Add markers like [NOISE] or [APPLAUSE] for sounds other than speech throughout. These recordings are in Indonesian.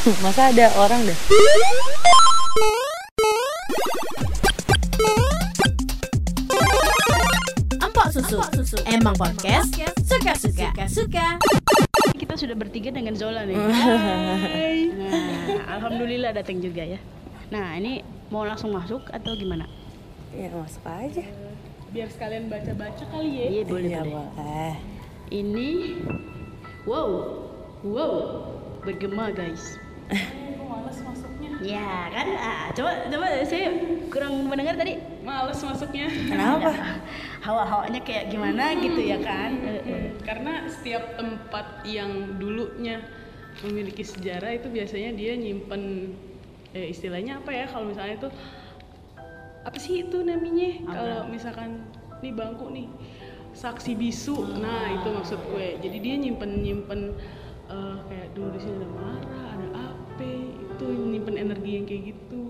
[LAUGHS] Masa ada orang dah? Empok susu. Emang podcast suka-suka. Suka. Kita sudah bertiga dengan Zola nih. [LAUGHS] Hai. Nah, alhamdulillah datang juga ya. Nah, ini mau langsung masuk atau gimana? Ya masuk aja. biar sekalian baca-baca kali ya Iya, boleh, Iya, boleh. boleh. Ini wow. Wow. Bergema, guys. Males masuknya Ya, kan? Ah, coba coba saya kurang mendengar tadi. males masuknya Kenapa? Hawa-hawanya kayak gimana gitu ya kan? Eh, eh. karena setiap tempat yang dulunya memiliki sejarah itu biasanya dia nyimpen eh, istilahnya apa ya kalau misalnya itu apa sih itu namanya kalau misalkan nih bangku nih saksi bisu nah itu maksud gue jadi dia nyimpen nyimpen eh, kayak dulu di sini ada marah ada itu nyimpen energi yang kayak gitu.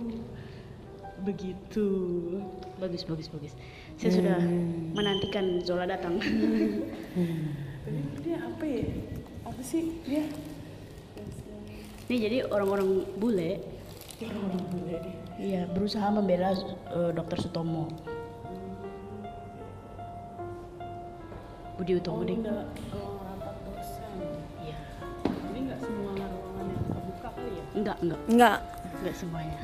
Begitu. Bagus, bagus, bagus. Saya sudah menantikan Zola datang. Tadi dia apa ya? Apa sih? Dia? Ini jadi orang-orang bule. Orang bule. Iya, berusaha membela eh, Dokter Sutomo. Budi Utomo deh. Enggak, enggak, Enggak. enggak semuanya.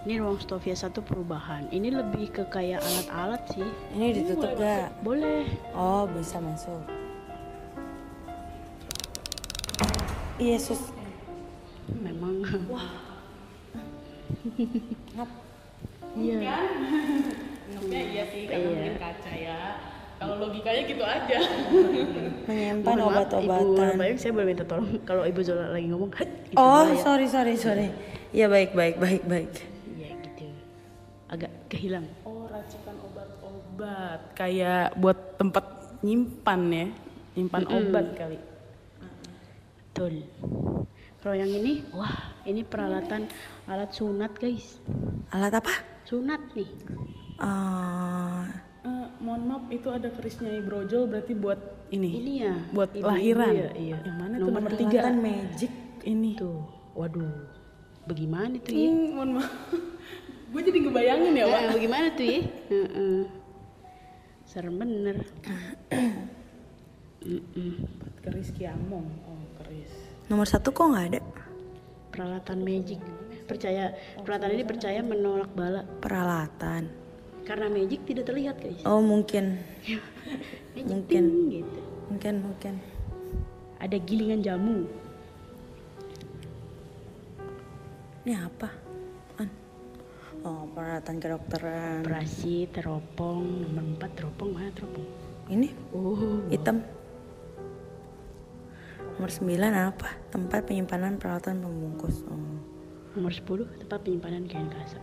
Ini ruang Stovia satu perubahan. Ini lebih ke kayak alat-alat sih. Ini ditutup gak? Boleh. Oh bisa masuk. Yesus. Memang. [LAUGHS] Ngap. Iya. Nopnya iya sih karena mungkin kaca ya kalau logikanya gitu aja Menyimpan obat-obatan. Bayu, saya boleh minta tolong kalau Ibu Zola lagi ngomong. gitu Oh ya? sorry sorry sorry. Iya baik baik baik baik. Iya gitu. Agak kehilang. oh racikan obat-obat kayak buat tempat nyimpan ya nyimpan obat kali Betul. Kalau yang ini, wah, ini peralatan alat sunat, guys. Alat apa? Sunat nih. Eh, Eh, mohon maaf itu ada kerisnya brojol berarti buat ini Ini ya. buat ibu-ibu lahiran ya, iya. yang mana tuh Nomor nomor peralatan tiga magic. ini Tuh. Waduh. Bagaimana tuh ya? Hmm, mohon maaf [LAUGHS] gue jadi ngebayangin ya Wak Eh, bagaimana tuh ya? Heeh. Serem bener. [COUGHS] Buat keris kiamong oh keris nomor satu kok nggak ada Peralatan magic. Percaya peralatan ini percaya menolak bala peralatan. Karena magic tidak terlihat, guys. Oh mungkin [LAUGHS] Magic mungkin. ting, gitu. mungkin mungkin. Ada gilingan jamu. Ini apa? An. Oh peralatan kedokteran. Operasi teropong nomor 4 teropong mana teropong? Ini Oh, hitam. Nomor 9 apa? Tempat penyimpanan peralatan pembungkus. Oh. nomor 10 tempat penyimpanan kain kasa.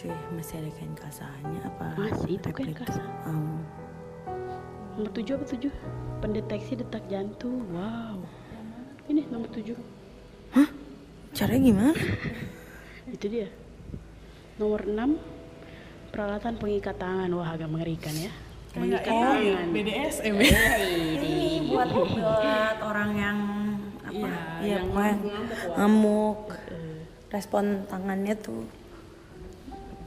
Cuy, masih ada kain kasahnya apa? Masih, itu kain kasah. Oh. Nomor 7 apa 7? Pendeteksi detak jantung. Wow. Ini nomor 7. Hah? Caranya gimana? [LAUGHS] Itu dia. Nomor 6 peralatan pengikat tangan. Wah, agak mengerikan ya. Mengikat ya, tangan. BDSM ya Ini buat buat orang yang apa? Iya, yang ngamuk-ngamuk, ngamuk. Respon tangannya tuh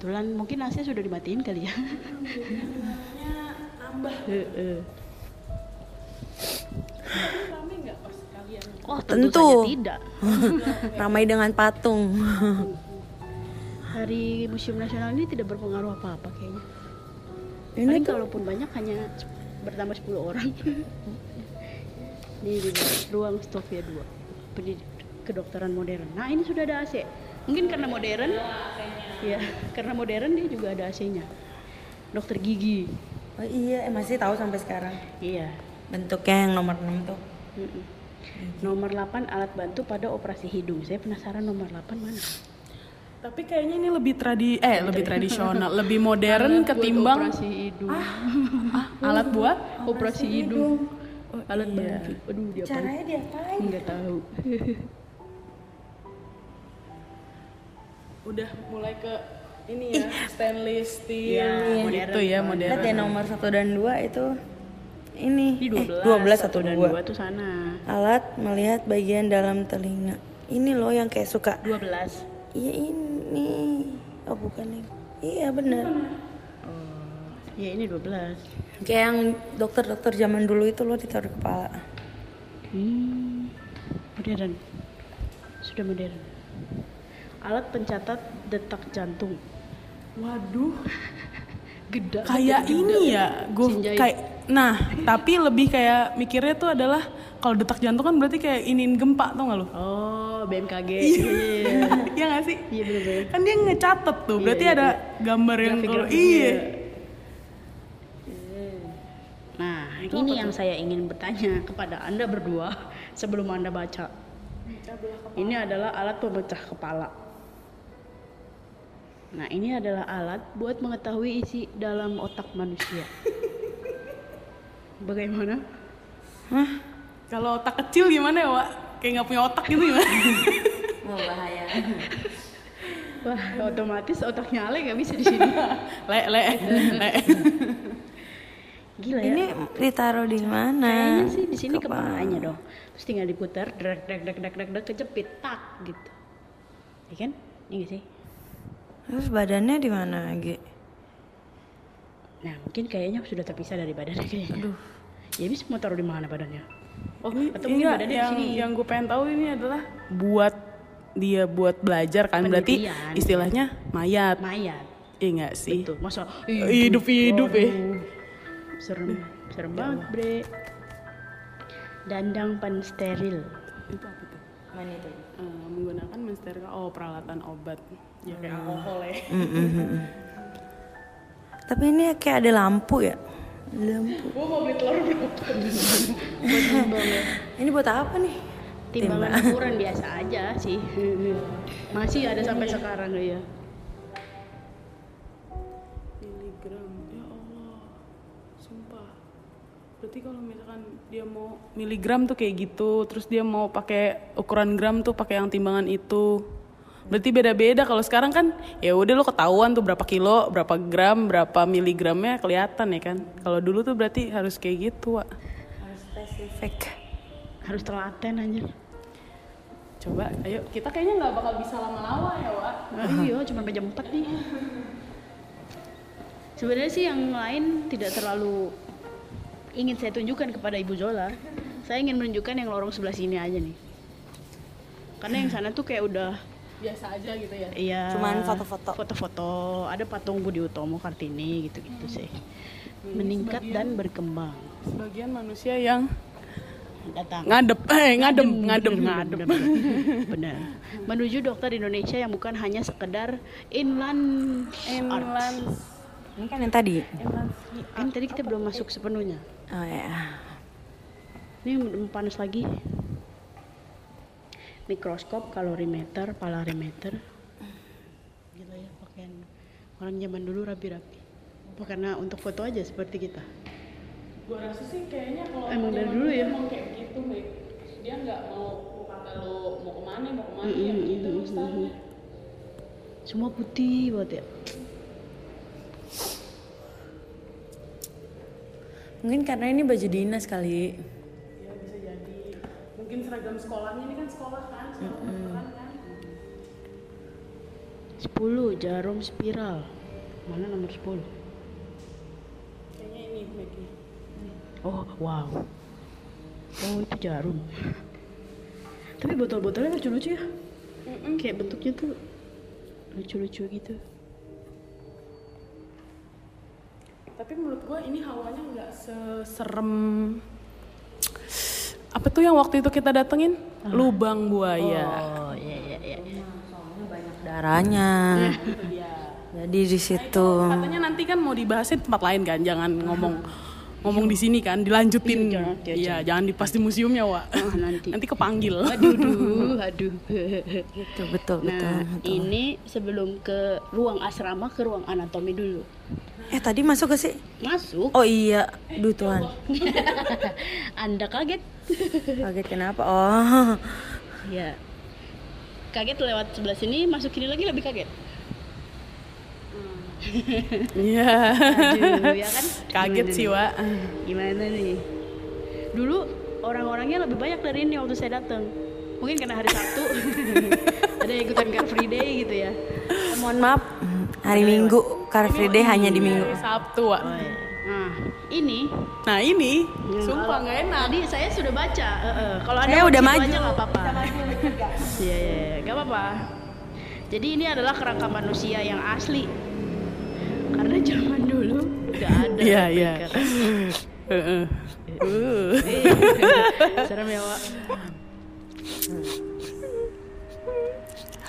Kebetulan mungkin AC sudah dimatiin kali ya. Oh, tentu, Tentu. saja tidak. [LAUGHS] ramai dengan patung. Hari Museum Nasional ini tidak berpengaruh apa-apa kayaknya. Ini Paling kalaupun banyak hanya bertambah 10 orang. Ini di ruang Stovia 2. Pendidik kedokteran modern. Nah, ini sudah ada AC. Mungkin karena modern. Iya, karena modern dia juga ada AC-nya. Dokter gigi. Oh iya, eh, masih tahu sampai sekarang. Iya. Bentuknya yang nomor 6 tuh. Nomor 8 alat bantu pada operasi hidung. Saya penasaran nomor 8 mana? tapi kayaknya ini lebih tradi eh lebih tradisional lebih modern Buat ketimbang operasi hidung. ah, [LAUGHS] alat buat operasi hidung. Alat iya. bantu. Aduh, dia apa? Caranya diapain? Enggak tahu. [LAUGHS] udah mulai ke ini ya stainless steel Iya, gitu modern. ya Lihat modern ya nomor 1 dan 2 itu ini. Ini Eh, 12, 12 atau dan 2. 2 tuh sana. Alat melihat bagian dalam telinga. Ini loh yang kayak suka. 12. Iya ini. Oh bukan yang. Iya benar. Ya ini 12. Kayak yang dokter-dokter zaman dulu itu loh ditaruh di kepala. Hmm, modern. Sudah modern. Alat pencatat detak jantung. Waduh, Geda. kayak ini ya, gue kayak, nah tapi lebih kayak mikirnya tuh adalah kalau detak jantung kan berarti kayak iniin gempa tau gak lu? Oh, BMKG. Iya. Iya. Iya [LAUGHS] gak sih? Iya bener-bener. Kan dia ngecatet tuh, berarti iya, ada gambar yang kalau Grafik-grafiknya. iya. Nah, ini yang saya ingin bertanya kepada Anda berdua [LAUGHS] sebelum Anda baca. Ini adalah alat pemecah kepala. Nah, ini adalah alat buat mengetahui isi dalam otak manusia. Bagaimana? Hah? Kalau otak kecil gimana ya, Wak? Kayak nggak punya otak gitu gimana? [LAUGHS] Oh bahaya. [LAUGHS] Wah, otomatis otaknya Ale nggak bisa di sini. [LAUGHS] le, le, le. Gila ya. Ini ditaruh di mana? Kayaknya sih di sini Kepala. kepalanya dong. Terus tinggal diputar, drag drag drag drag drag kejepit tak gitu. Ya kan? Iya nggak sih? Terus badannya di mana, Ge? Nah, mungkin kayaknya sudah terpisah dari badannya [LAUGHS] kayaknya. Aduh. Ya bisa mau taruh di mana badannya? Oh, atau mungkin Enggak, badannya yang, di sini. yang gue pengen tahu ini adalah buat dia buat belajar kan berarti Penelitian. istilahnya mayat mayat. iya nggak sih Tuh, masa hidup hidup ya Waduh. Serem, serem banget, Bre. Dandang pensteril. itu apa tuh Mana itu? Eh, menggunakan mensteril oh peralatan obat ya kayak Hmm. alkohol ya Tapi ini kayak ada lampu ya? Lampu. Gua mau beli telur berapa? [LAUGHS] Buat timbang ya. Ini buat apa nih? Timbangan ukuran biasa aja sih. [LAUGHS] Masih ada sampai sekarang ya. miligram ya Allah sumpah berarti kalau misalkan dia mau miligram tuh kayak gitu terus dia mau pakai ukuran gram tuh pakai yang timbangan itu berarti beda-beda kalau sekarang kan ya udah lo ketahuan tuh berapa kilo berapa gram berapa miligramnya kelihatan ya kan kalau dulu tuh berarti harus kayak gitu Wak. Harus spesifik. Harus telaten aja. coba ayo kita kayaknya nggak bakal bisa lama-lama ya Wak. [LAUGHS] Iya, cuma sampai jam 4 nih. Sebenarnya sih yang lain tidak terlalu ingin saya tunjukkan kepada Ibu Zola. Saya ingin menunjukkan yang lorong sebelah sini aja nih. Karena yang sana tuh kayak udah biasa aja gitu ya. Iya. Cuman foto-foto. foto-foto. Ada patung Budi Utomo Kartini gitu-gitu sih. Meningkat dan berkembang. sebagian manusia yang datang. ngadep eh ngadem. ngadem ngadem. ngadem. [LAUGHS] Benar menuju dokter Indonesia yang bukan hanya sekedar inland inland. Ini kan yang tadi. inland. Kan tadi kita belum masuk sepenuhnya. Oh ya. ini udah panas lagi mikroskop kalorimeter polarimeter gitu ya pakaian orang zaman dulu rapi-rapi apa karena untuk foto aja seperti kita Gua rasa sih kayaknya kalau Emang dari dulu ya? Emang kayak gitu, Mbak. Dia nggak mau kata lo mau ke mana, mau ke mana, Mm-mm, ya gitu mm-mm, stylenya. semua putih banget ya Mungkin karena ini baju dinas kali. Seragam sekolahnya ini kan sekolah kan, sekolah kedokteran kan. 10 jarum spiral. Mana nomor 10 Kayaknya ini, Becky. oh wow. Oh itu jarum. Tapi botol-botolnya lucu-lucu ya. Kayak bentuknya tuh lucu-lucu gitu. Tapi menurut gua ini hawanya nggak seserem apa tuh yang waktu itu kita datengin? Lubang buaya. oh iya iya iya Soalnya banyak darahnya. Iya. Jadi di situ. Katanya nanti kan mau dibahasin tempat lain kan, jangan ngomong ngomong di sini kan, dilanjutin. Iya, jangan, jangan, Iya, jangan di pas di museumnya, Wak. Ah, nanti Nanti kepanggil. aduh [LAUGHS] aduh aduh Betul betul betul. nah betul. ini sebelum ke ruang asrama ke ruang anatomi dulu Eh tadi masuk gak sih? masuk Oh iya, duh Tuhan. [LAUGHS] anda kaget Kaget kenapa? Oh. ya kaget lewat sebelah sini masuk ini lagi lebih kaget Iya. Aduh, ya kan? Kaget Gimana sih? Wak. Gimana nih? Dulu orang-orangnya lebih banyak dari ini waktu saya datang. Mungkin karena hari Sabtu [LAUGHS] ada ikutan Car Free Day gitu ya. Mohon maaf, hari Minggu Car Free Day hanya di Minggu. Hari Sabtu, Wak. Nah, ini Nah, ini sumpah nggak enak. Tadi saya sudah baca. eh, eh. Kalau ada Saya udah maju. aja nggak apa-apa. Iya, iya, iya, nggak apa-apa. Jadi ini adalah kerangka manusia yang asli. Karena zaman dulu nggak ada. [LAUGHS] Iya, iya. Heeh. [LAUGHS] Uh. [LAUGHS] Serem ya, Wak.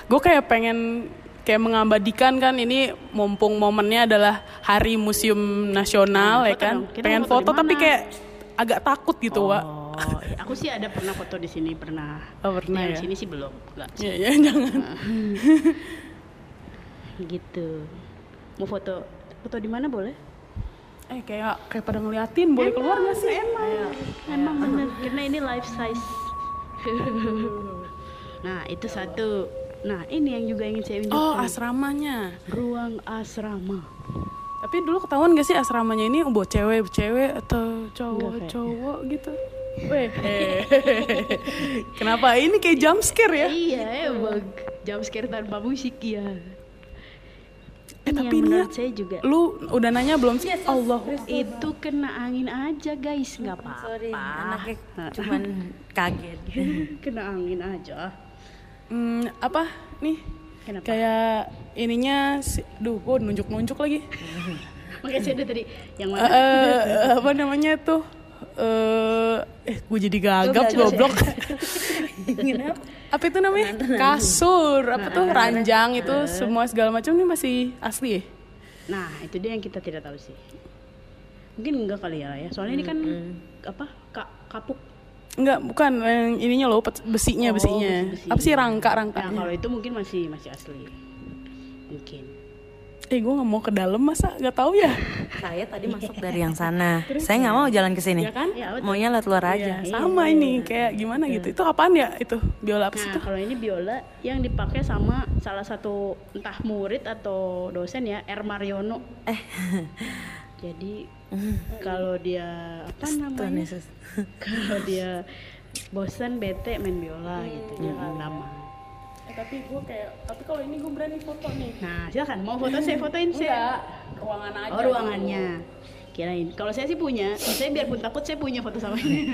gue kayak pengen kayak mengabadikan kan ini mumpung momennya adalah Hari Museum Nasional Nah, ya kan dong. Pengen foto foto tapi kayak agak takut gitu Wak Oh, iya. aku sih ada pernah foto di sini pernah. Oh, pernah Yang ya? sini sih belum, enggak. ya ya jangan [LAUGHS] Gitu. Mau foto foto di mana boleh? eh kayak kayak pada ngeliatin boleh keluar nggak sih emang Emang bener, karena ini life size. [LAUGHS] nah, itu satu. Nah, ini yang juga ingin saya tunjukkan. oh asramanya Ruang asrama. tapi dulu ketahuan gak sih asramanya ini buat cewek cewek atau cowok Enggak, kayak- cowok gitu Weh, [LAUGHS] kenapa ini kayak jump scare ya? Iya, emang jam scare tanpa musik ya. Eh, Ini tapi yang ini menurut saya juga Lu udah nanya belum sih? Allah. itu kena angin aja guys, nggak apa-apa. Sorry, anaknya [LAUGHS] cuman kaget. kena angin aja. Hmm, apa nih? Kenapa? Kayak ininya, si- duh, gue nunjuk-nunjuk lagi. [LAUGHS] Makanya udah tadi yang mana? eh, apa namanya tuh? Eh, eh, gue jadi gagap goblok. [LAUGHS] apa itu namanya? Kasur, apa tuh? Ranjang itu semua segala macam ini masih asli ya? Nah, itu dia yang kita tidak tahu sih. Mungkin enggak kali ya, ya. Soalnya ini kan apa? Ka kapuk. Enggak, bukan yang ininya loh, besinya, Oh, besinya. besi-besi. Apa sih Nah, rangka-rangkanya? kalau itu mungkin masih masih asli. Mungkin. Eh, gue nggak mau ke dalam masa nggak tahu ya? [LAUGHS] Saya tadi masuk dari yang sana. [LAUGHS] Saya nggak mau jalan ke sini. Ya kan? Ya, betul. Maunya lewat luar aja. Iya, sama ini kayak gimana gitu. Itu apaan ya itu? Biola apa sih Nah, itu? kalau ini biola yang dipakai sama salah satu entah murid atau dosen ya, R Mariono. Eh, [LAUGHS] Jadi [LAUGHS] kalau dia apa namanya? Yesus. [LAUGHS] kalau dia bosan bete main biola gitu jangan lama. Eh, tapi gue kayak, tapi kalau ini gue berani foto nih. Nah, silakan mau foto saya fotoin Enggak, saya. ruangan aja. Oh, ruangannya. Kirain. Kalau saya sih punya, saya biarpun takut saya punya foto sama ini. [LAUGHS]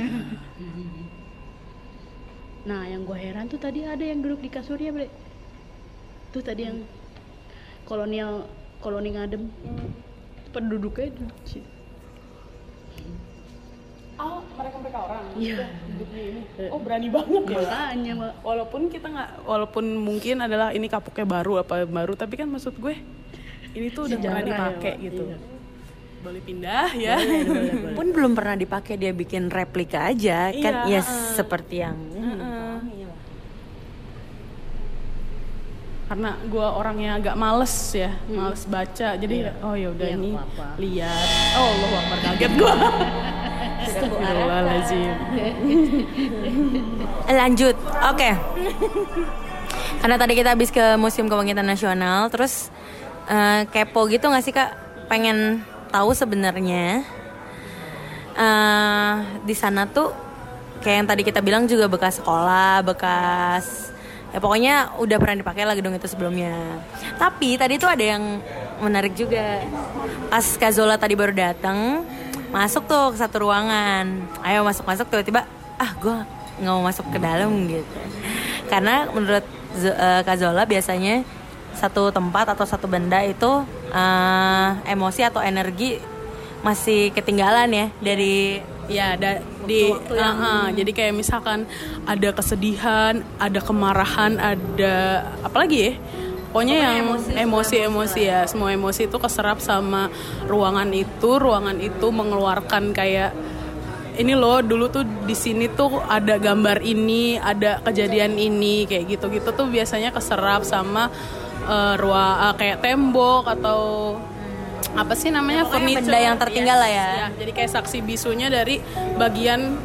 nah, yang gue heran tuh tadi ada yang duduk di kasurnya, Bre. Tuh tadi yang kolonial koloni ngadem. Penduduknya duduk di situ. Oh, mereka-mereka orang. Iya. Duduk di ini. Oh, berani banget ya. Makanya. Walaupun kita nggak, walaupun mungkin adalah ini kapuknya baru apa baru, tapi kan maksud gue ini tuh udah pernah ya, dipakai Wak. gitu. Iya. Boleh pindah ya. Boleh, boleh, [LAUGHS] boleh. pun belum pernah dipakai dia bikin replika aja kan Iya, ya heeh. seperti yang Heeh. Karena gue orangnya agak males ya males baca. Jadi oh ya udah Iya, ini lihat. Oh Allah akbar kaget gue [LAUGHS] Astagfirullahaladzim. [LAUGHS] Lanjut oke. Karena tadi kita habis ke Museum Kebangkitan Nasional terus eh, kepo gitu nggak sih kak? Pengen tahu sebenarnya eh di sana tuh kayak yang tadi kita bilang juga bekas sekolah bekas ya pokoknya udah pernah dipakai lah gedung itu sebelumnya. Tapi tadi tuh ada yang menarik juga. Pas Kazola tadi baru datang masuk tuh ke satu ruangan. Ayo masuk masuk tiba-tiba ah gue nggak mau masuk ke dalam gitu. Karena menurut Z- eh, Kazola biasanya satu tempat atau satu benda itu eh, emosi atau energi masih ketinggalan ya dari ya da, di uh, uh, jadi kayak misalkan ada kesedihan ada kemarahan ada apalagi ya? Pokoknya yang emosi-emosi ya. Semua emosi itu keserap sama ruangan itu. Ruangan itu mengeluarkan kayak ini loh dulu tuh di sini tuh ada gambar ini ada kejadian ini kayak gitu-gitu tuh biasanya keserap sama uh, ruang uh, kayak tembok atau apa sih namanya Ya, furniture benda yang tertinggal lah ya. Ya, jadi kayak saksi bisunya dari bagian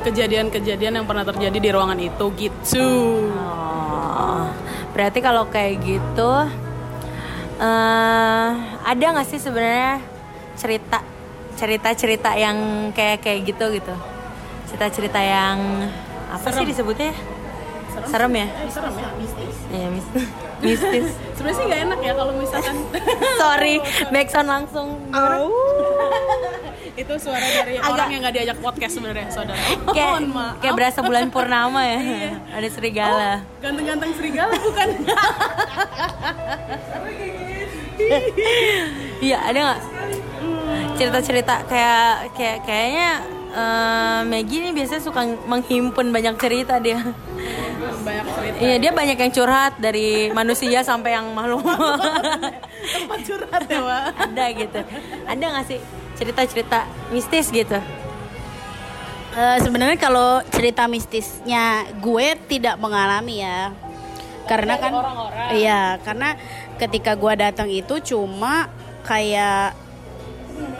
kejadian-kejadian yang pernah terjadi di ruangan itu gitu. Oh, berarti kalau kayak gitu eh ada nggak sih sebenarnya cerita cerita-cerita yang kayak kayak gitu gitu cerita-cerita yang apa sih disebutnya serem, ya Eh, serem ya. Iya mis- mistis. Sebenarnya sih nggak enak ya kalau misalkan. [LAUGHS] Sorry backsound langsung. [LAUGHS] Itu suara dari Agak- orang yang nggak diajak podcast sebenarnya saudara. [LAUGHS] kayak Mohon maaf. kayak berasa bulan purnama ya. Ada serigala. Ganteng-ganteng serigala bukan? iya ada nggak? Cerita-cerita kayak kayak kayaknya eh, Maggie ini biasanya suka menghimpun banyak cerita dia Banyak cerita. Iya dia banyak yang curhat dari manusia sampai yang makhluk. [LAUGHS] Tempat curhat ya, Pak. ada gitu. Ada nggak sih cerita-cerita mistis gitu? Eh, sebenarnya kalau cerita mistisnya gue tidak mengalami ya. Karena kan iya karena ketika gue datang itu cuma kayak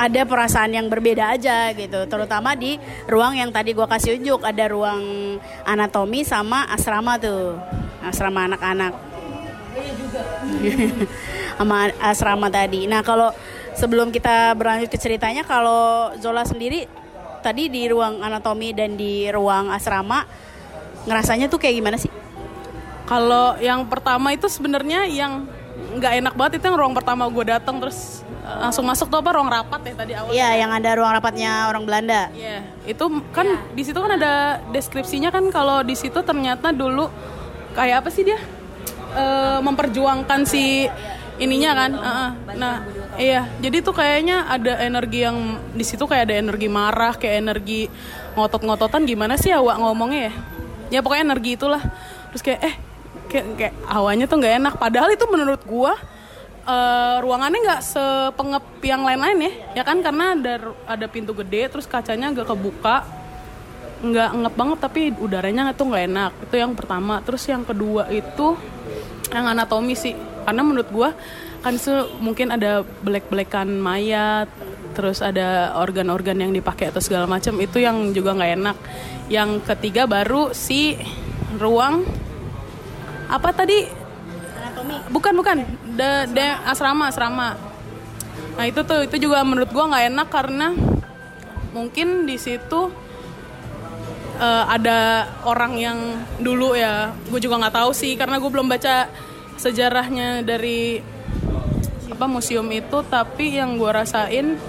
ada perasaan yang berbeda aja gitu. Terutama di ruang yang tadi gue kasih unjuk ada ruang anatomi sama asrama tuh. Asrama anak-anak. [LAUGHS] Sama asrama tadi. Nah kalau sebelum kita berlanjut ke ceritanya kalau Zola sendiri tadi di ruang anatomi dan di ruang asrama ngerasanya tuh kayak gimana sih? Kalau yang pertama itu sebenarnya yang nggak enak banget itu yang ruang pertama gue datang terus langsung masuk tuh apa ruang rapat ya tadi awal. Iya yang ada ruang rapatnya orang Belanda Iya, itu kan di situ kan ada deskripsinya kan kalau di situ ternyata dulu kayak apa sih dia Eh, memperjuangkan si ininya kan. Heeh. Nah, iya, jadi tuh kayaknya ada energi yang di situ kayak ada energi marah, kayak energi ngotot-ngototan gimana sih awak ngomongnya ya? Ya pokoknya energi itulah. Terus kayak eh kayak, kayak awalnya tuh nggak enak. Padahal itu menurut gua eh, ruangannya nggak sepengep yang lain-lain ya, ya kan karena ada ada pintu gede, terus kacanya agak kebuka, nggak ngep banget tapi udaranya tuh nggak enak. Itu yang pertama. Terus yang kedua itu yang anatomi sih, karena menurut gua kan itu mungkin ada belek-belekan mayat, terus ada organ-organ yang dipakai atau segala macam itu yang juga nggak enak. Yang ketiga baru si ruang apa tadi bukan bukan. De, de- asrama asrama. Nah itu tuh itu juga menurut gua nggak enak karena mungkin di situ eh, ada orang yang dulu ya gue juga nggak tahu sih karena gue belum baca sejarahnya dari apa museum itu. Tapi yang gue rasain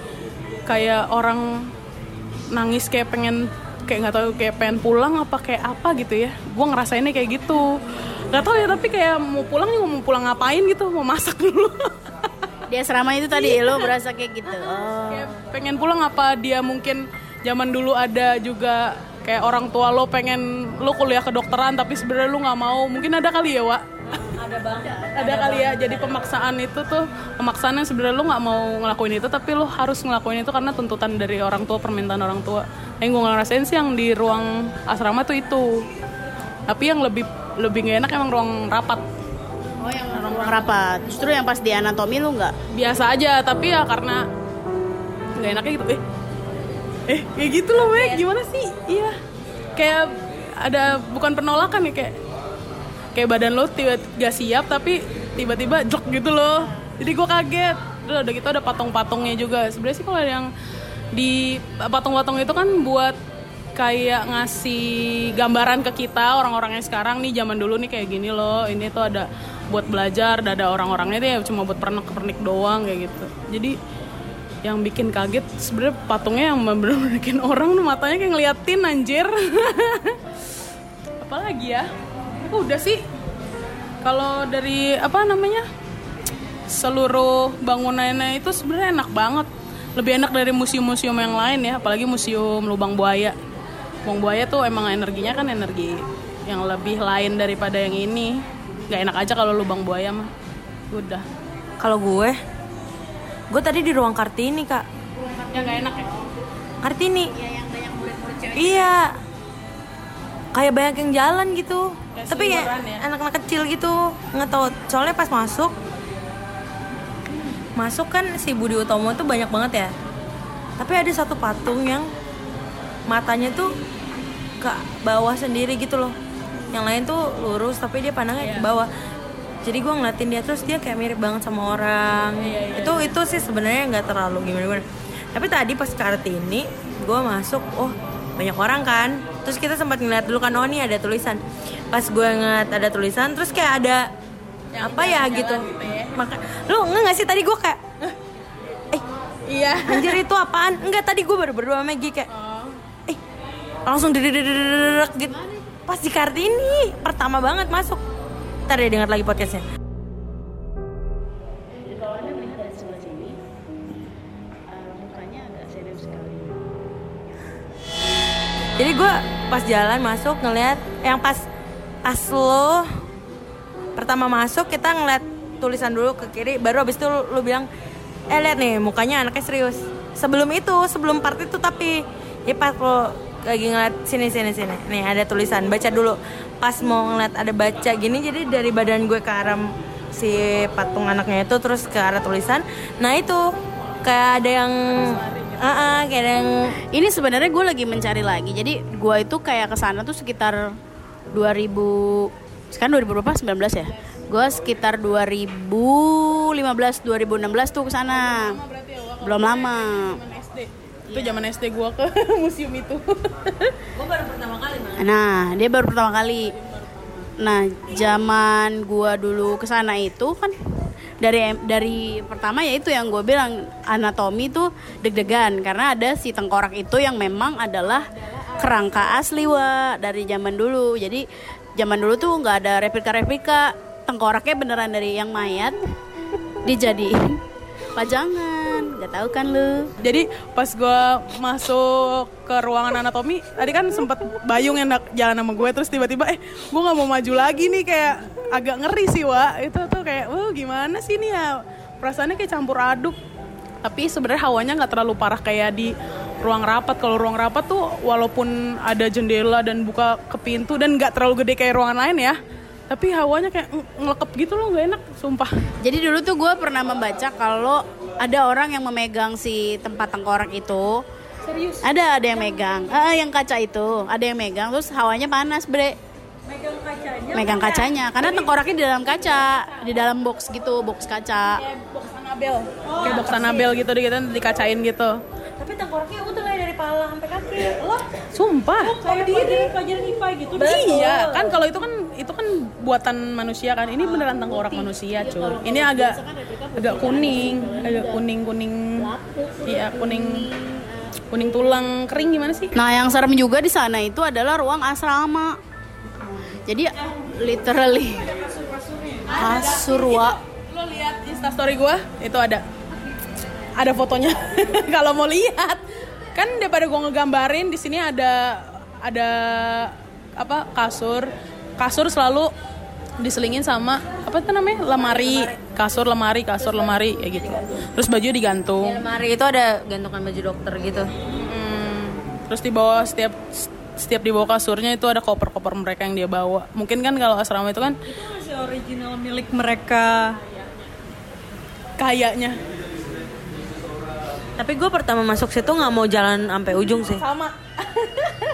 kayak orang nangis kayak pengen kayak nggak tahu kayak pengen pulang apa kayak apa gitu ya. Gue ngerasainnya kayak gitu nggak tahu ya tapi kayak mau pulang juga mau pulang ngapain gitu mau masak dulu. Di asrama itu tadi lo berasa kayak gitu. Oh. kayak pengen pulang apa dia mungkin zaman dulu ada juga kayak orang tua lo pengen lo kuliah kedokteran tapi sebenarnya lo nggak mau. Mungkin ada kali ya Wak? Ada banget. Ada kali ya jadi pemaksaan itu tuh pemaksaan yang sebenarnya lo nggak mau ngelakuin itu tapi lo harus ngelakuin itu karena tuntutan dari orang tua permintaan orang tua. Yang gue ngerasain sih yang di ruang asrama tuh itu. Tapi yang lebih lebih gak enak emang ruang rapat. Oh yang ruang rapat. Justru yang pas di anatomi lo nggak? Biasa aja tapi ya karena nggak enaknya gitu. Eh eh kayak gitu loh Meg gimana sih? Iya. Kayak ada bukan penolakan ya kayak kayak badan lo tiba gak siap tapi tiba-tiba jok gitu loh. Jadi gue kaget. Terus udah gitu ada patung-patungnya juga. Sebenarnya sih kalau yang di patung-patung itu kan buat kayak ngasih gambaran ke kita orang-orang yang sekarang nih zaman dulu nih kayak gini loh. Ini tuh ada buat belajar ada orang-orangnya tuh ya cuma buat pernik-pernik doang kayak gitu. Jadi yang bikin kaget sebenarnya patungnya yang bener-bener [LAUGHS] bikin orang tuh matanya kayak ngeliatin anjir. [LAUGHS] Apalagi ya? Udah sih. Kalau dari apa namanya seluruh bangunannya itu sebenarnya enak banget. Lebih enak dari museum-museum yang lain ya apalagi museum lubang buaya lubang buaya tuh emang energinya kan energi yang lebih lain daripada yang ini. Nggak enak aja kalau lubang buaya mah. Udah. Kalau gue gue tadi di ruang kartini kak. Ya nggak enak ya? Kartini. Iya kayak banyak yang jalan gitu. Kayak tapi ya ya? anak-anak kecil gitu nggak tahu soalnya pas masuk masuk kan si Budi Utomo tuh banyak banget ya. Tapi ada satu patung yang matanya tuh ke bawah sendiri gitu loh. Yang lain tuh lurus tapi dia pandangnya ke bawah. Jadi gue ngeliatin dia terus dia kayak mirip banget sama orang. Itu itu sih sebenarnya nggak terlalu gimana gimana. Tapi tadi pas kartini gue masuk oh banyak orang kan. Terus kita sempat ngeliat dulu kan oh ini ada tulisan. Pas gue ngeliat ada tulisan terus kayak ada apa ya gitu. maka lu nggak sih tadi gue kayak eh iya. anjir itu apaan? Enggak tadi gue baru berdua sama Maggie kayak eh langsung dedek gitu pas di kartini pertama banget masuk ntar ya dengar lagi podcastnya jadi gue pas jalan masuk ngeliat yang pas pas lo pertama masuk kita ngeliat tulisan dulu ke kiri baru abis itu lu, lu bilang eh lihat nih mukanya anaknya serius sebelum itu sebelum part itu tapi ya pas lo lagi ngeliat sini sini sini nih ada tulisan baca dulu pas mau ngeliat ada baca gini jadi dari badan gue ke arah si patung anaknya itu terus ke arah tulisan nah itu kayak ada yang Ah, ah, kayak ada yang Ini sebenarnya gue lagi mencari lagi. Jadi gue itu kayak ke sana tuh sekitar 2000 sekarang 2000 berapa? 19 ya. Gue sekitar 2015 2016 tuh ke sana. Belum lama. Itu zaman SD gua ke [LAUGHS] museum itu. Gue baru pertama kali banget Nah, dia baru pertama kali. Nah, zaman gua dulu ke sana itu kan dari dari pertama ya itu yang gue bilang anatomi tuh deg-degan. Karena ada si tengkorak itu yang memang adalah kerangka asli wa dari zaman dulu. Jadi zaman dulu tuh nggak ada replika-replika. Tengkoraknya beneran dari yang mayat dijadiin pajangan. Gak tahu kan lu? jadi pas gua masuk ke ruangan anatomi tadi kan sempet Bayung yang jalan sama gue terus tiba-tiba eh gue nggak mau maju lagi nih kayak agak ngeri sih wa itu tuh kayak wah gimana sih nih ya perasaannya kayak campur aduk tapi sebenarnya hawanya nggak terlalu parah kayak di ruang rapat kalau ruang rapat tuh walaupun ada jendela dan buka ke pintu dan nggak terlalu gede kayak ruangan lain ya tapi hawanya kayak ng- ngelekep gitu loh nggak enak sumpah. Jadi dulu tuh gue pernah membaca kalau ada orang yang memegang si tempat tengkorak itu. serius? Ada ada yang megang, eh, yang kaca itu. Ada yang megang, terus hawanya panas bre. megang kacanya? Megang kacanya, karena tengkoraknya di dalam kaca, di dalam box gitu, box kaca. kayak box Anabel kayak box Anabel gitu di kita dikacain gitu. Tapi tengkoraknya kayak dari pala sampai kaki. Loh sumpah. kayak pelajaran pelajaran IPA gitu. Iya kan kalau itu kan itu kan buatan manusia kan. Ini beneran tengkorak manusia cuy. ini agak agak kuning agak kuning kuning iya kuning kuning tulang kering gimana sih? Nah yang serem juga di sana itu adalah ruang asrama. Jadi literally kasurwa. lo lihat instastory gua itu ada. Ada fotonya. [LAUGHS] Kalau mau lihat kan daripada gua ngegambarin di sini ada ada apa kasur. Kasur selalu diselingin sama apa itu namanya? Lemari. Kasur lemari kasur lemari ya gitu. Terus baju digantung. Di lemari itu ada gantungan baju dokter gitu. Hmm, terus di bawah setiap setiap di bawah kasurnya itu ada koper-koper mereka yang dia bawa. Mungkin kan kalau asrama itu kan masih original milik mereka. kayaknya tapi gue pertama masuk situ nggak mau jalan sampai ujung sih. [LAUGHS] Sama.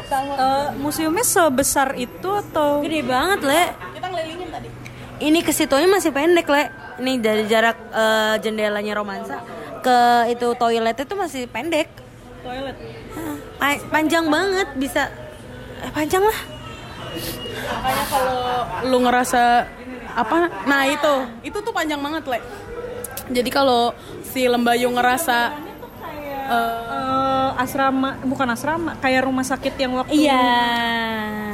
Eh, museumnya sebesar itu atau? Gede banget le. Kita ngelilingin tadi. Ini ke situnya masih pendek le. Ini dari jarak eh, jendelanya romansa ke itu toilet itu masih pendek. Toilet? Pa- panjang banget bisa. Eh, panjang lah. Makanya kalau lu ngerasa apa? Nah itu. Itu tuh panjang banget le. Jadi kalau si lembayu ngerasa eh, Eh, asrama bukan asrama kayak rumah sakit yang waktu iya.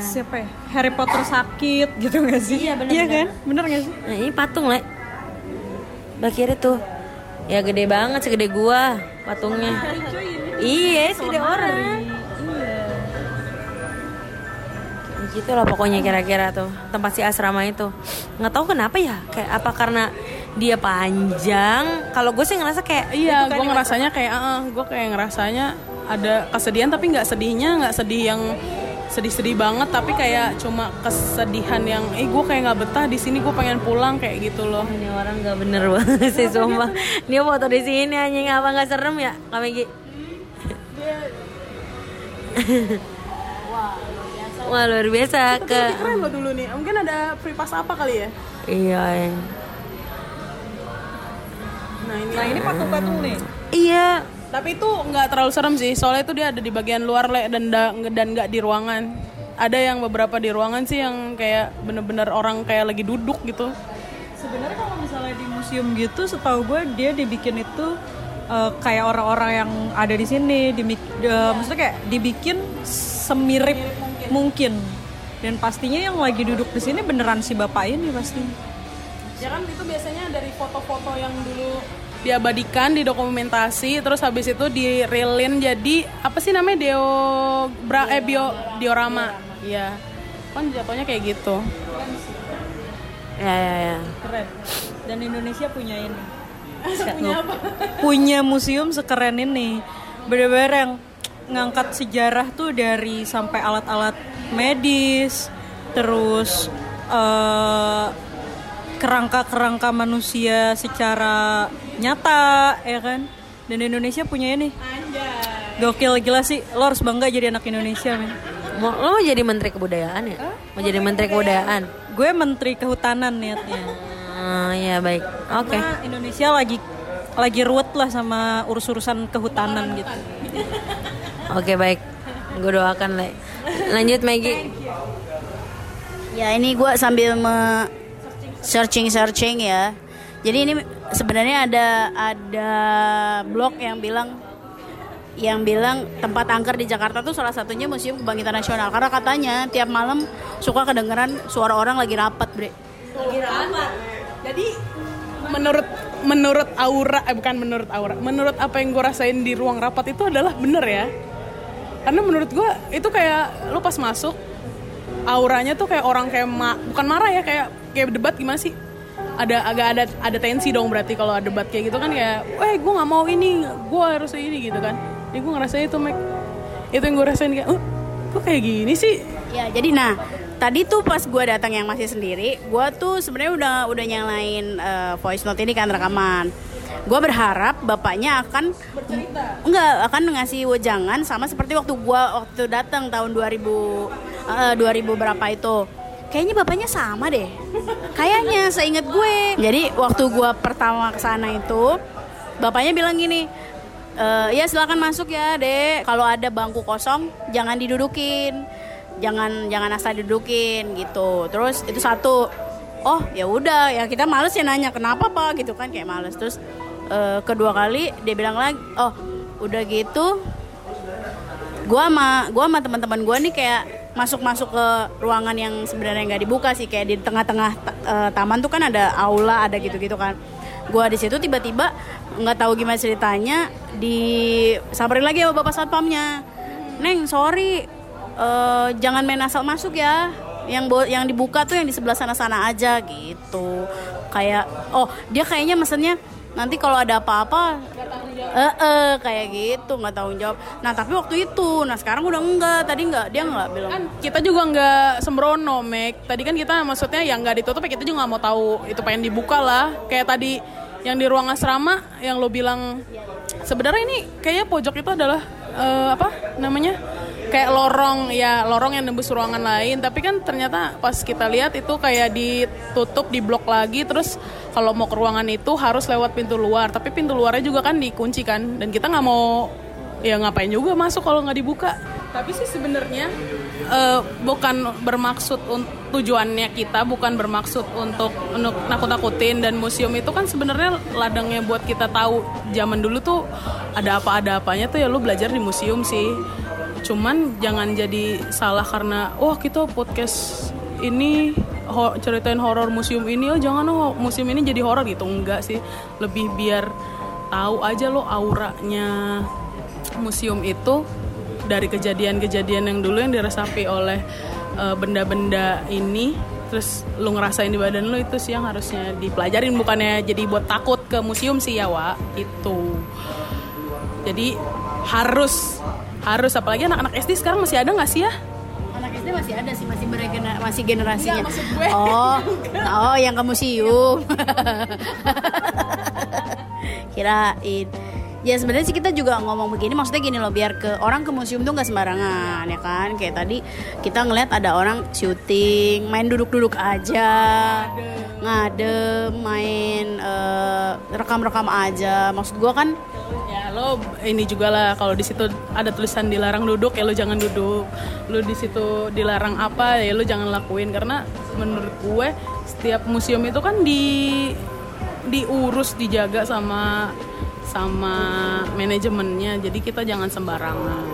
siapa ya? Harry Potter sakit gitu gak sih? Iya, bener, iya bener. kan bener gak sih? Nah ini patung le. Bakir itu ya gede banget segede gua patungnya. Iya segede orang. Gitu lah pokoknya kira-kira tuh tempat si asrama itu. Nggak tahu kenapa ya kayak apa karena dia panjang. Kalau gue sih ngerasa kayak iya kan gue ngerasanya kayak gue kayak ngerasanya ada kesedihan tapi nggak sedihnya nggak sedih yang sedih-sedih banget tapi kayak cuma kesedihan yang eh gue kayak nggak betah di sini gue pengen pulang kayak gitu loh. Ini orang nggak bener banget sih sumpah. dia foto di sini anjing. Apa nggak serem ya Kak Megi? Wah luar biasa ke keren lo dulu nih. Nih mungkin ada free pass apa kali ya? Iya. iya. Nah ini Nah ini patung-patung nih. Iya. tapi itu nggak terlalu serem sih soalnya itu dia ada di bagian luar le dan da- dan nggak di ruangan ada yang beberapa di ruangan sih yang kayak bener-bener orang kayak lagi duduk gitu Sebenarnya kalau misalnya di museum gitu, setahu gue dia dibikin itu eh, kayak orang-orang yang ada di sini, dimik- eh, maksudnya kayak dibikin semirip mungkin. Dan pastinya yang lagi duduk di sini beneran si bapak ini pasti. ya kan itu biasanya dari foto-foto yang dulu diabadikan didokumentasi terus habis itu dirilin jadi apa sih namanya deo bra eh bio diorama iya kan jatuhnya kayak gitu Ya ya ya. Keren. Dan Indonesia punya ini. [LAUGHS] punya apa? punya museum sekeren ini. Bener-bener yang ngangkat sejarah tuh dari sampai alat-alat medis, terus eh, kerangka-kerangka manusia secara nyata, ya kan? Dan Indonesia punya ini. Gokil gila sih, lo harus bangga jadi anak Indonesia, men. Mau lo mau jadi menteri kebudayaan ya? Mau jadi menteri kebudayaan? Gue menteri kehutanan niatnya. Ah, ya baik. Oke. Karena Indonesia lagi lagi ruwet lah sama urus-urusan kehutanan gitu. [LAUGHS] Oke baik. Gue doakan le. Lanjut Maggie. Ya ini gue sambil me searching searching ya. Jadi ini sebenarnya ada ada blog yang bilang yang bilang tempat angker di Jakarta tuh salah satunya Museum Kebangkitan Nasional. Karena katanya tiap malam suka kedengeran suara orang lagi rapat, Bre. jadi menurut menurut aura eh bukan menurut aura. Menurut apa yang gue rasain di ruang rapat itu adalah bener ya. Karena menurut gue itu kayak lu pas masuk auranya tuh kayak orang kayak ma- bukan marah ya kayak kayak debat gimana sih ada agak ada ada tensi dong berarti kalau ada debat kayak gitu kan kayak eh gue nggak mau ini gue harus ini gitu kan jadi gue ngerasain itu Mac itu yang gue rasain kayak oh kok kayak gini sih Ya, jadi nah tadi tuh pas gue datang yang masih sendiri, gue tuh sebenarnya udah udah nyalain eh, voice note ini kan rekaman. Gue berharap bapaknya akan enggak akan ngasih wejangan sama seperti waktu gue waktu datang tahun 2000 eh, 2000 berapa itu. Kayaknya bapaknya sama deh. Kayaknya seingat gue. Jadi waktu gue pertama ke sana itu bapaknya bilang gini, "Eh, ya silakan masuk ya dek. Kalau ada bangku kosong jangan didudukin. Jangan jangan asal didudukin gitu. Terus itu satu oh ya udah ya kita males ya nanya kenapa pak? Gitu kan kayak males. Terus eh, kedua kali dia bilang lagi oh udah gitu gua sama gua sama teman-teman gua nih kayak masuk-masuk ke ruangan yang sebenarnya nggak dibuka sih kayak di tengah-tengah eh, taman tuh kan ada aula ada gitu-gitu kan. Gua di situ tiba-tiba nggak tahu gimana ceritanya disamperin lagi sama bapak satpamnya. Neng sorry eh, jangan main asal masuk ya. Yang bo- yang dibuka tuh yang di sebelah sana-sana aja gitu. Kayak oh dia kayaknya mesennya nanti kalau ada apa-apa eh eh, kayak gitu nggak tanggung jawab. Nah tapi waktu itu nah sekarang udah enggak. Tadi enggak dia enggak bilang. Kan kita juga nggak sembrono Mek. Tadi kan kita maksudnya yang nggak ditutup ya kita juga nggak mau tahu. Itu pengen dibuka lah. Kayak tadi yang di ruang asrama yang lo bilang sebenarnya ini kayaknya pojok itu adalah eh, apa namanya kayak lorong ya lorong yang nembus ruangan lain. Tapi kan ternyata pas kita lihat itu kayak ditutup di blok lagi. Terus kalau mau ke ruangan itu harus lewat pintu luar. Tapi pintu luarnya juga kan dikunci kan. Dan kita nggak mau ya ngapain juga masuk kalau nggak dibuka. Tapi sih sebenarnya eh, bukan bermaksud tujuannya kita bukan bermaksud untuk untuk nakut-nakutin. Dan museum itu kan sebenarnya ladangnya buat kita tahu zaman dulu tuh ada apa ada apanya tuh ya lu belajar di museum sih cuman jangan jadi salah karena wah kita podcast ini ho- ceritain horor museum ini. Oh jangan oh museum ini jadi horor gitu. Enggak sih. Lebih biar tahu aja lo auranya museum itu dari kejadian-kejadian yang dulu yang diresapi oleh eh, benda-benda ini. Terus lu ngerasain di badan lu itu sih yang harusnya dipelajarin bukannya jadi buat takut ke museum sih ya Wak. Itu jadi harus harus apalagi anak-anak SD sekarang masih ada nggak sih ya? Anak SD masih ada sih masih beregener masih generasinya oh [LAUGHS] oh yang ke museum. [LAUGHS] Kirain. Ya sebenarnya sih kita juga ngomong begini maksudnya gini loh biar ke orang ke museum tuh nggak sembarangan ya kan? Kayak tadi kita ngeliat ada orang syuting main duduk-duduk aja ngade main eh, rekam-rekam aja. Maksud gua kan ya lo ini juga lah kalau di situ ada tulisan dilarang duduk ya lo jangan duduk. Lo di situ dilarang apa ya lo jangan lakuin. Karena menurut gue setiap museum itu kan di diurus dijaga sama sama manajemennya. Jadi kita jangan sembarangan.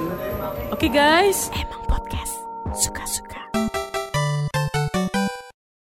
Oke guys? Emang podcast suka-suka